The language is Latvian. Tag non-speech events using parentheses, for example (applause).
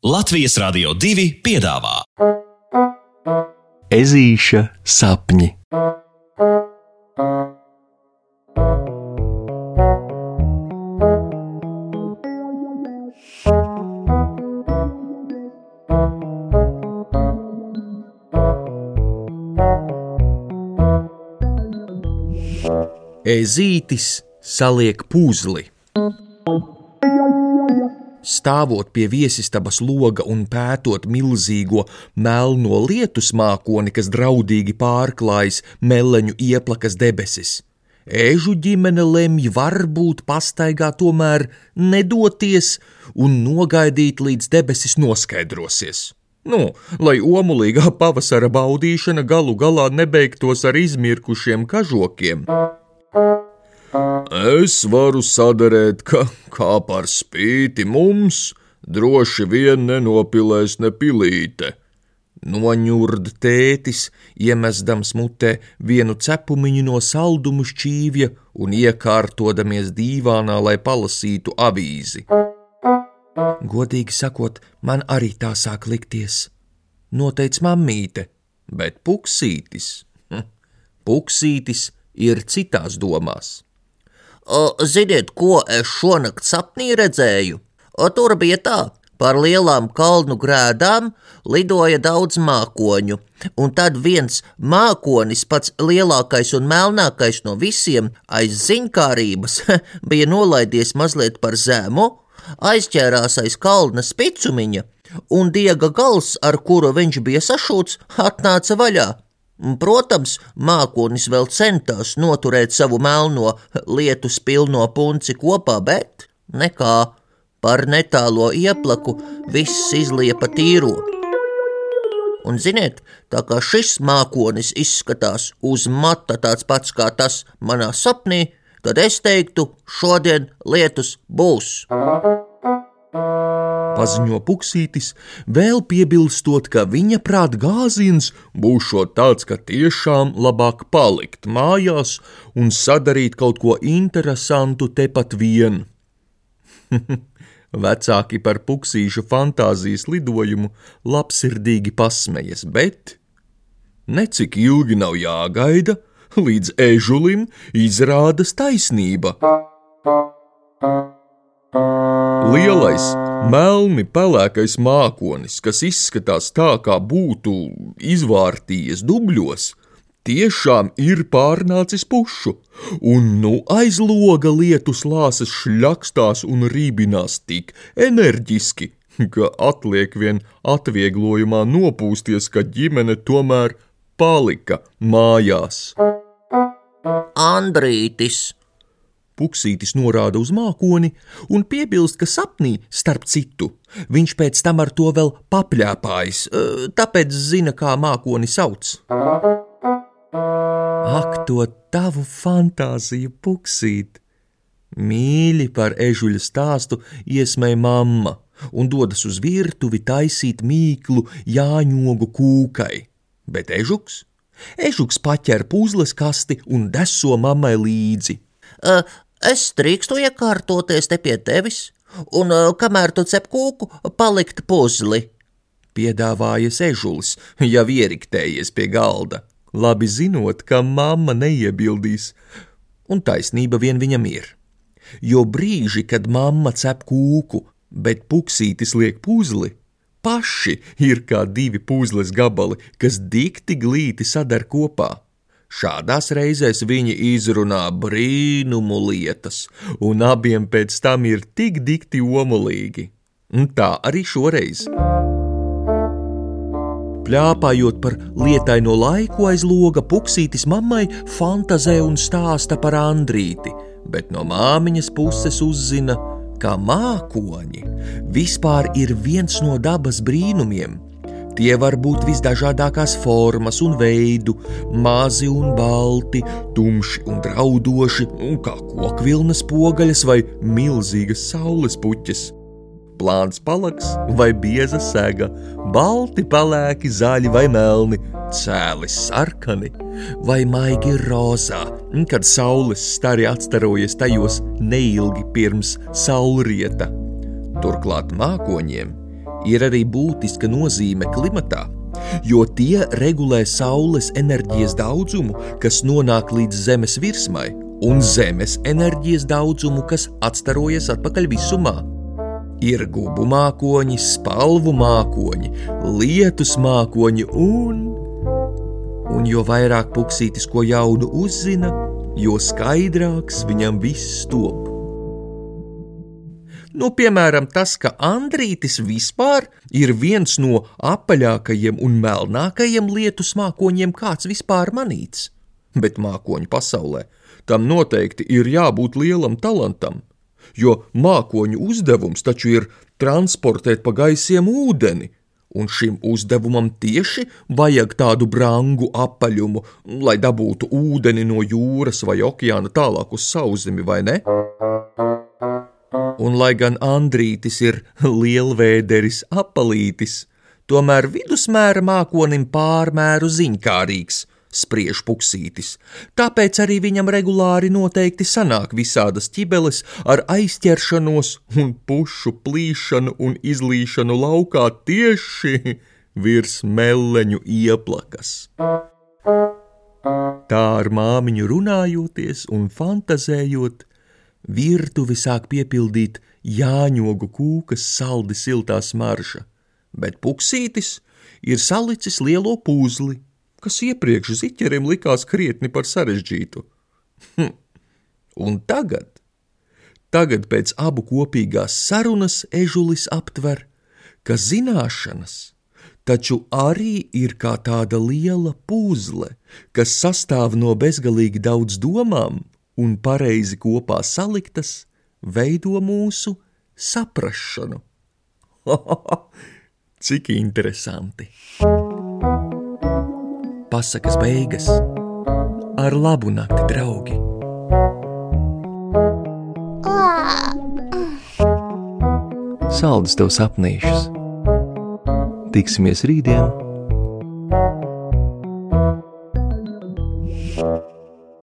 Latvijas Rādio 2 piedāvā Ezīša sapņi. Ezītis saliek puzli. Stāvot pie viesistabas loga un pētot milzīgo melno lietus mākoni, kas draudīgi pārklājas meleņu ieplakas debesis, Ežu ģimene lemj varbūt pastaigā tomēr nedoties un nogaidīt līdz debesis noskaidrosies. Nu, lai omulīgā pavasara baudīšana galu galā nebeigtos ar izmirkušiem kažokiem. Es varu sadarēt, ka kā par spīti mums droši vien nenopilēs ne pilīte. Noņurd tētis, iemestams mutē vienu cepumiņu no saldumu šķīvja un iekārtodamies dīvānā, lai palasītu avīzi. Godīgi sakot, man arī tā sāk likties. Noteic mammīte, bet puksītis, puksītis ir citās domās. Ziniet, ko es šonakt sapnī redzēju? Tur bija tā, par lielām kalnu grēdām lidoja daudz mākoņu, un tad viens mākonis, pats lielākais un melnākais no visiem, aiz ziņkārības, (laughs) bija nolaidies mazliet par zemu, aizķērās aiz kalna spicumiņa, un diega gals, ar kuru viņš bija sašūts, atnāca vaļā. Protams, mākonis vēl centās noturēt savu melno lietu pilno punci kopā, bet nekā par netālo ieplaku viss izliepa tīro. Un, ziniet, tā kā šis mākonis izskatās uz mata tāds pats kā tas manā sapnī, tad es teiktu, šodien lietus būs paziņo puksītis, vēl piebilstot, ka viņa prāt gāziens būšot tāds, ka tiešām labāk palikt mājās un sadarīt kaut ko interesantu tepat vien. (laughs) Vecāki par puksīšu fantāzijas lidojumu labsirdīgi pasmējas, bet necik ilgi nav jāgaida, līdz ežulim izrādas taisnība. (laughs) Lielais, melni pelēkais mākonis, kas izskatās tā, kā būtu izvārtījies dubļos, tiešām ir pārnācis pušu, un nu aiz loga lietus lāsas šļakstās un rībinās tik enerģiski, ka atliek vien atvieglojumā nopūsties, ka ģimene tomēr palika mājās. Andrītis! Puksītis norāda uz mākoni un piebilst, ka sapnī, starp citu, viņš pēc tam ar to vēl papļāpājis, tāpēc zina, kā mākoni sauc. Ak, to tavu fantāziju, puksīt! Mīļi par ežuļa stāstu iesmēja mamma un dodas uz virtuvi taisīt mīklu jāņogu kūkai, bet ežuks? Ežuks paķer puzles kasti un deso mammai līdzi. Uh, Es drīkstu iekārtoties te pie tevis, un kamēr tu cep kūku, palikt puzli. Piedāvāja ežulis, jau ieriktējies pie galda, labi zinot, ka mamma neiebildīs, un taisnība vien viņam ir. Jo brīži, kad mamma cep kūku, bet puksītis liek puzli, paši ir kā divi puzles gabali, kas dikti glīti sadar kopā. Šādās reizēs viņi izrunā brīnumu lietas, un abiem pēc tam ir tik dikti omulīgi. Un tā arī šoreiz. Pļāpājot par lietaino laiku aiz loga, puksītis mammai fantazē un stāsta par Andrīti, bet no māmiņas puses uzzina, ka mākoņi vispār ir viens no dabas brīnumiem – Tie var būt visdažādākās formas un veidu, mazi un balti, tumši un draudoši, un kā kokvilnas pogaļas vai milzīgas saules puķes. Plāns palaks vai bieza sēga, balti, pelēki, zaļi vai melni, cēli sarkani vai maigi rozā, kad saules stari atstarojas tajos neilgi pirms saulrieta. Turklāt mākoņiem ir arī būtiska nozīme klimatā, jo tie regulē saules enerģijas daudzumu, kas nonāk līdz Zemes virsmai, un Zemes enerģijas daudzumu, kas atstarojas atpakaļ visumā. Ir gubu mākoņi, spalvu mākoņi, lietus mākoņi un, un jo vairāk puksītis ko jaunu uzzina, jo skaidrāks viņam viss top. Nu, piemēram, tas, ka Andrītis vispār ir viens no apaļākajiem un melnākajiem lietus mākoņiem, kāds vispār manīts. Bet mākoņu pasaulē tam noteikti ir jābūt lielam talantam, jo mākoņu uzdevums taču ir transportēt pa gaisiem ūdeni, un šim uzdevumam tieši vajag tādu brangu apaļumu, lai dabūtu ūdeni no jūras vai okeāna tālāk uz sauszemi, vai ne? Un, lai gan Andrītis ir lielvēderis apalītis, tomēr vidusmēra mākonim pārmēru ziņkārīgs, spriež puksītis. Tāpēc arī viņam regulāri noteikti sanāk visādas ķibeles ar aizķeršanos un pušu plīšanu un izlīšanu laukā tieši virs meleņu ieplakas. Tā ar māmiņu runājoties un fantazējot, Virtuvi sāk piepildīt jāņogu kūkas saldi siltā smarža, bet puksītis ir salicis lielo puzli, kas iepriekš ziķerim likās krietni par sarežģītu. Hm. Un tagad, tagad pēc abu kopīgās sarunas ežulis aptver, ka zināšanas taču arī ir kā tāda liela puzle, kas sastāv no bezgalīgi daudz domām un pareizi kopā saliktas, veido mūsu saprašanu. (laughs) Cik interesanti! Pasakas beigas ar labu nakti, draugi! Saldus tev sapnīšus! Tiksimies rītdien!